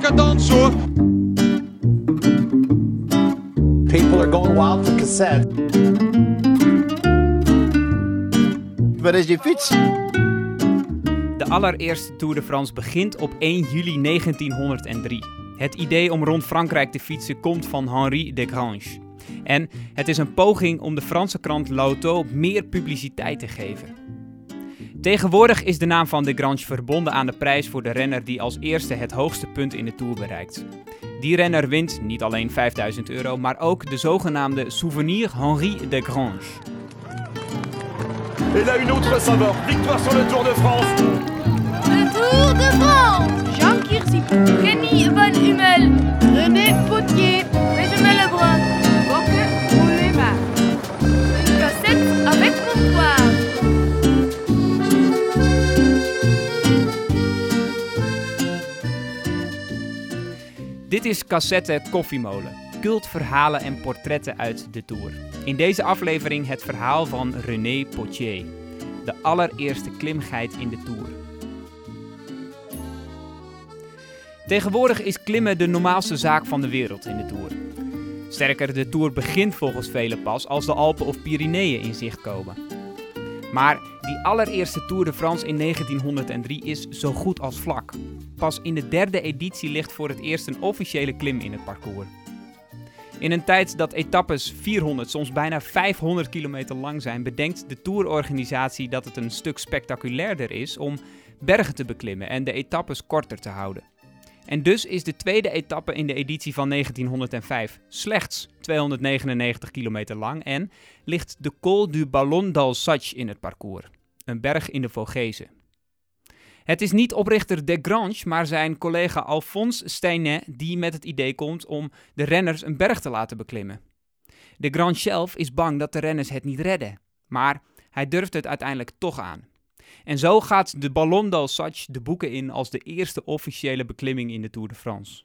decadence hoor. People are going wild for cassette. Waar is je fiets? De allereerste Tour de France begint op 1 juli 1903. Het idee om rond Frankrijk te fietsen komt van Henri Desgrange. En het is een poging om de Franse krant L'Auto meer publiciteit te geven. Tegenwoordig is de naam van Desgrange verbonden aan de prijs voor de renner die als eerste het hoogste punt in de Tour bereikt. Die renner wint niet alleen 5000 euro, maar ook de zogenaamde Souvenir Henri Desgrange. Et là, une autre saveur. Victoire sur le Tour de France. Le Tour de France Jean Kirsi, Kenny Van Hummel, Dit is Cassette Koffiemolen. Cultverhalen en portretten uit de Tour. In deze aflevering het verhaal van René Potier. De allereerste klimgeit in de Tour. Tegenwoordig is klimmen de normaalste zaak van de wereld in de Tour. Sterker, de Tour begint volgens velen pas als de Alpen of Pyreneeën in zicht komen. Maar die allereerste Tour de France in 1903 is zo goed als vlak. Pas in de derde editie ligt voor het eerst een officiële klim in het parcours. In een tijd dat etappes 400, soms bijna 500 kilometer lang zijn, bedenkt de tourorganisatie dat het een stuk spectaculairder is om bergen te beklimmen en de etappes korter te houden. En dus is de tweede etappe in de editie van 1905 slechts 299 kilometer lang en ligt de Col du Ballon d'Alsace in het parcours, een berg in de Vogese. Het is niet oprichter Desgrange, maar zijn collega Alphonse Steinet die met het idee komt om de renners een berg te laten beklimmen. Desgrange zelf is bang dat de renners het niet redden, maar hij durft het uiteindelijk toch aan. En zo gaat de Ballon d'Alsace de boeken in als de eerste officiële beklimming in de Tour de France.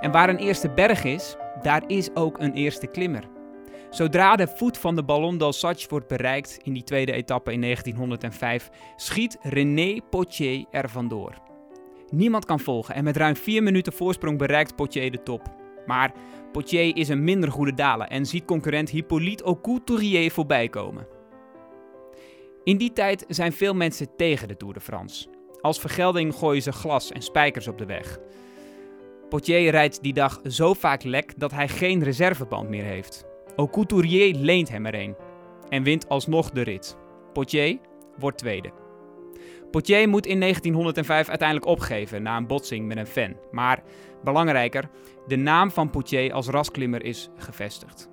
En waar een eerste berg is, daar is ook een eerste klimmer. Zodra de voet van de Ballon d'Alsace wordt bereikt in die tweede etappe in 1905, schiet René Potier er vandoor. Niemand kan volgen en met ruim 4 minuten voorsprong bereikt Potier de top. Maar Potier is een minder goede daler en ziet concurrent Hippolyte Aucouturier voorbij komen. In die tijd zijn veel mensen tegen de Tour de France. Als vergelding gooien ze glas en spijkers op de weg. Potier rijdt die dag zo vaak lek dat hij geen reserveband meer heeft. Aucouturier leent hem er een en wint alsnog de rit. Potier wordt tweede. Potier moet in 1905 uiteindelijk opgeven na een botsing met een fan. Maar belangrijker, de naam van Potier als rasklimmer is gevestigd.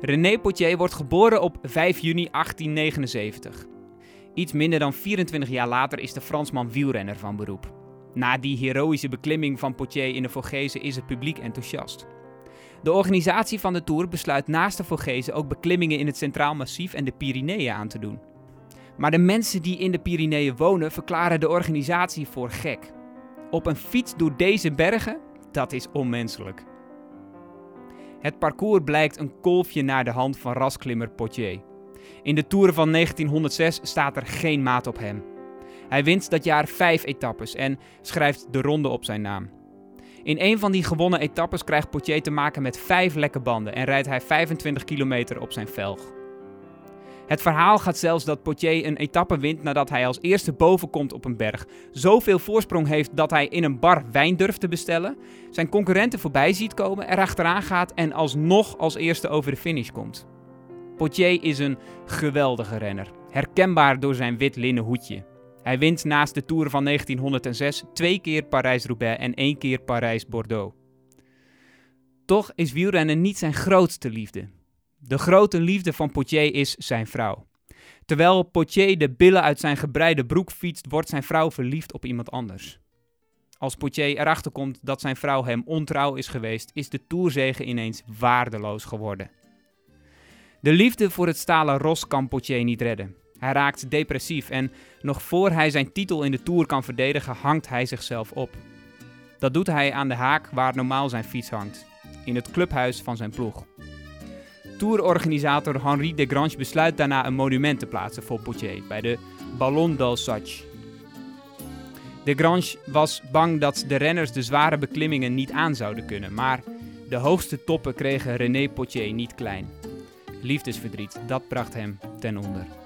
René Potier wordt geboren op 5 juni 1879. Iets minder dan 24 jaar later is de Fransman wielrenner van beroep. Na die heroïsche beklimming van Potier in de Vogese is het publiek enthousiast. De organisatie van de Tour besluit naast de Vogese ook beklimmingen in het Centraal Massief en de Pyreneeën aan te doen. Maar de mensen die in de Pyreneeën wonen verklaren de organisatie voor gek. Op een fiets door deze bergen, dat is onmenselijk. Het parcours blijkt een kolfje naar de hand van rasklimmer Potier. In de Tour van 1906 staat er geen maat op hem. Hij wint dat jaar vijf etappes en schrijft de ronde op zijn naam. In een van die gewonnen etappes krijgt Potier te maken met vijf lekke banden en rijdt hij 25 kilometer op zijn velg. Het verhaal gaat zelfs dat Potier een etappe wint nadat hij als eerste boven komt op een berg. Zoveel voorsprong heeft dat hij in een bar wijn durft te bestellen, zijn concurrenten voorbij ziet komen, erachteraan gaat en alsnog als eerste over de finish komt. Potier is een geweldige renner, herkenbaar door zijn wit linnen hoedje. Hij wint naast de Tour van 1906 twee keer Parijs-Roubaix en één keer Parijs-Bordeaux. Toch is wielrennen niet zijn grootste liefde. De grote liefde van Potier is zijn vrouw. Terwijl Potier de billen uit zijn gebreide broek fietst, wordt zijn vrouw verliefd op iemand anders. Als Potier erachter komt dat zijn vrouw hem ontrouw is geweest, is de toerzegen ineens waardeloos geworden. De liefde voor het stalen ros kan Potier niet redden. Hij raakt depressief en nog voor hij zijn titel in de Tour kan verdedigen, hangt hij zichzelf op. Dat doet hij aan de haak waar normaal zijn fiets hangt, in het clubhuis van zijn ploeg. Tourorganisator Henri Desgrange besluit daarna een monument te plaatsen voor Poitier bij de Ballon d'Alsace. Desgrange was bang dat de renners de zware beklimmingen niet aan zouden kunnen, maar de hoogste toppen kregen René Poitier niet klein. Liefdesverdriet, dat bracht hem ten onder.